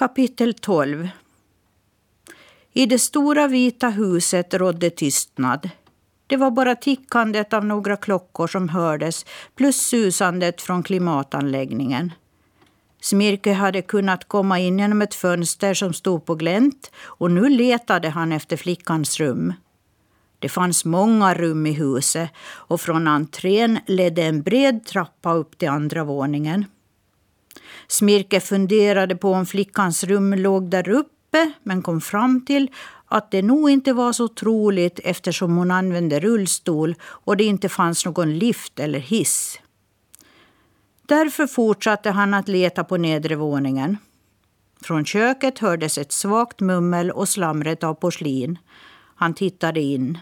Kapitel 12 I det stora vita huset rådde tystnad. Det var bara tickandet av några klockor som hördes plus susandet från klimatanläggningen. Smirke hade kunnat komma in genom ett fönster som stod på glänt och nu letade han efter flickans rum. Det fanns många rum i huset och från entrén ledde en bred trappa upp till andra våningen. Smirke funderade på om flickans rum låg där uppe men kom fram till att det nog inte var så troligt eftersom hon använde rullstol och det inte fanns någon lift eller hiss. Därför fortsatte han att leta på nedre våningen. Från köket hördes ett svagt mummel och slamret av porslin. Han tittade in.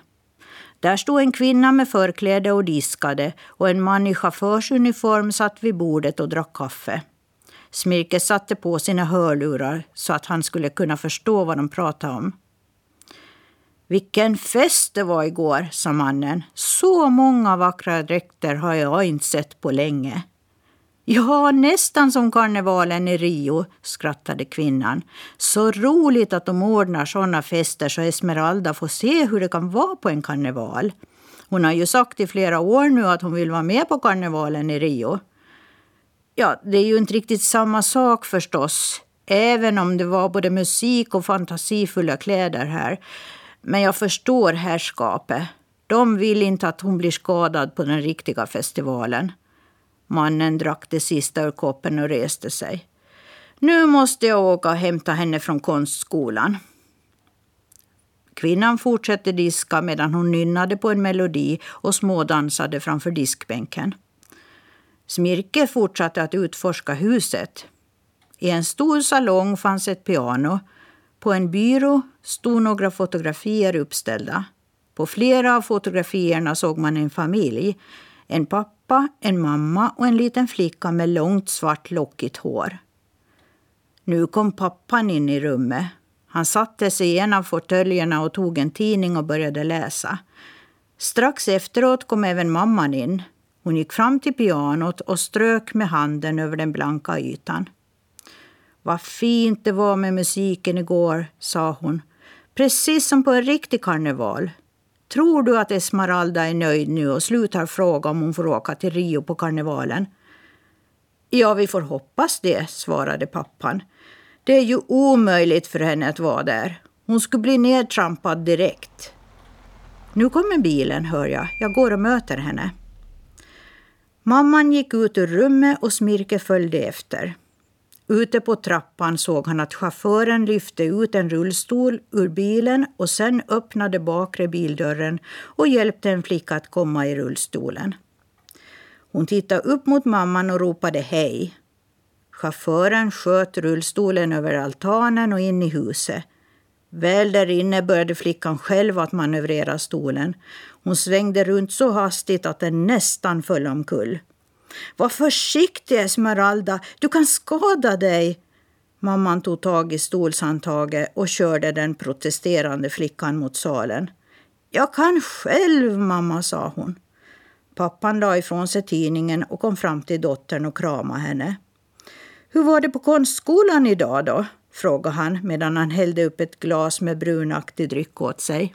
Där stod en kvinna med förkläde och diskade och en man i chaufförsuniform satt vid bordet och drack kaffe. Smirke satte på sina hörlurar så att han skulle kunna förstå vad de pratade om. Vilken fest det var igår, sa mannen. Så många vackra dräkter har jag inte sett på länge. Ja, nästan som karnevalen i Rio, skrattade kvinnan. Så roligt att de ordnar sådana fester så Esmeralda får se hur det kan vara på en karneval. Hon har ju sagt i flera år nu att hon vill vara med på karnevalen i Rio. Ja, det är ju inte riktigt samma sak förstås. Även om det var både musik och fantasifulla kläder här. Men jag förstår herrskapet. De vill inte att hon blir skadad på den riktiga festivalen. Mannen drack det sista ur koppen och reste sig. Nu måste jag åka och hämta henne från konstskolan. Kvinnan fortsatte diska medan hon nynnade på en melodi och smådansade framför diskbänken. Smirke fortsatte att utforska huset. I en stor salong fanns ett piano. På en byrå stod några fotografier uppställda. På flera av fotografierna såg man en familj. En pappa, en mamma och en liten flicka med långt svart lockigt hår. Nu kom pappan in i rummet. Han satte sig i en av fåtöljerna och tog en tidning och började läsa. Strax efteråt kom även mamman in. Hon gick fram till pianot och strök med handen över den blanka ytan. Vad fint det var med musiken igår, sa hon. Precis som på en riktig karneval. Tror du att Esmeralda är nöjd nu och slutar fråga om hon får åka till Rio på karnevalen? Ja, vi får hoppas det, svarade pappan. Det är ju omöjligt för henne att vara där. Hon skulle bli nedtrampad direkt. Nu kommer bilen, hör jag. Jag går och möter henne. Mamman gick ut ur rummet och Smirke följde efter. Ute på trappan såg han att chauffören lyfte ut en rullstol ur bilen och sen öppnade bakre bildörren och hjälpte en flicka att komma i rullstolen. Hon tittade upp mot mamman och ropade hej. Chauffören sköt rullstolen över altanen och in i huset. Väl där inne började flickan själv att manövrera stolen. Hon svängde runt så hastigt att den nästan föll omkull. Var försiktig, Esmeralda. Du kan skada dig. Mamman tog tag i stolshandtaget och körde den protesterande flickan mot salen. Jag kan själv, mamma, sa hon. Pappan la ifrån sig tidningen och kom fram till dottern och kramade henne. Hur var det på konstskolan idag då? Frågade han medan han hällde upp ett glas med brunaktig dryck åt sig.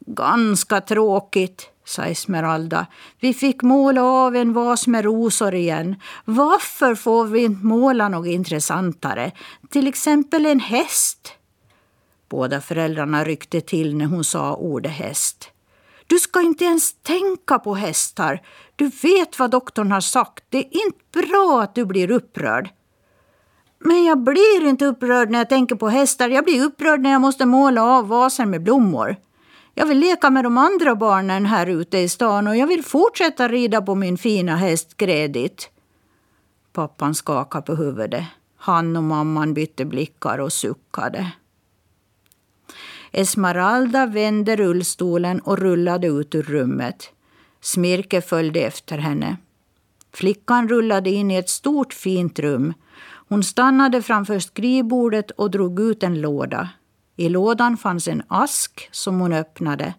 Ganska tråkigt, sa Esmeralda. Vi fick måla av en vas med rosor igen. Varför får vi inte måla något intressantare? Till exempel en häst. Båda föräldrarna ryckte till när hon sa ordet häst. Du ska inte ens tänka på hästar. Du vet vad doktorn har sagt. Det är inte bra att du blir upprörd. Men jag blir inte upprörd när jag tänker på hästar. Jag blir upprörd när jag måste måla av vaser med blommor. Jag vill leka med de andra barnen här ute i stan och jag vill fortsätta rida på min fina häst Kredit. Pappan skakade på huvudet. Han och mamman bytte blickar och suckade. Esmeralda vände rullstolen och rullade ut ur rummet. Smirke följde efter henne. Flickan rullade in i ett stort fint rum. Hon stannade framför skrivbordet och drog ut en låda. I lådan fanns en ask som hon öppnade.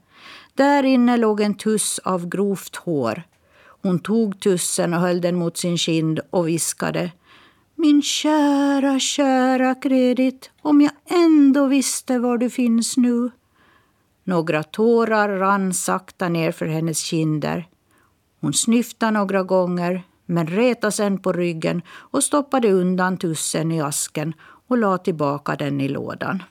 Där inne låg en tuss av grovt hår. Hon tog tussen och höll den mot sin kind och viskade. Min kära, kära kredit, om jag ändå visste var du finns nu. Några tårar rann sakta ner för hennes kinder. Hon snyftade några gånger, men retade sen på ryggen och stoppade undan tussen i asken och la tillbaka den i lådan.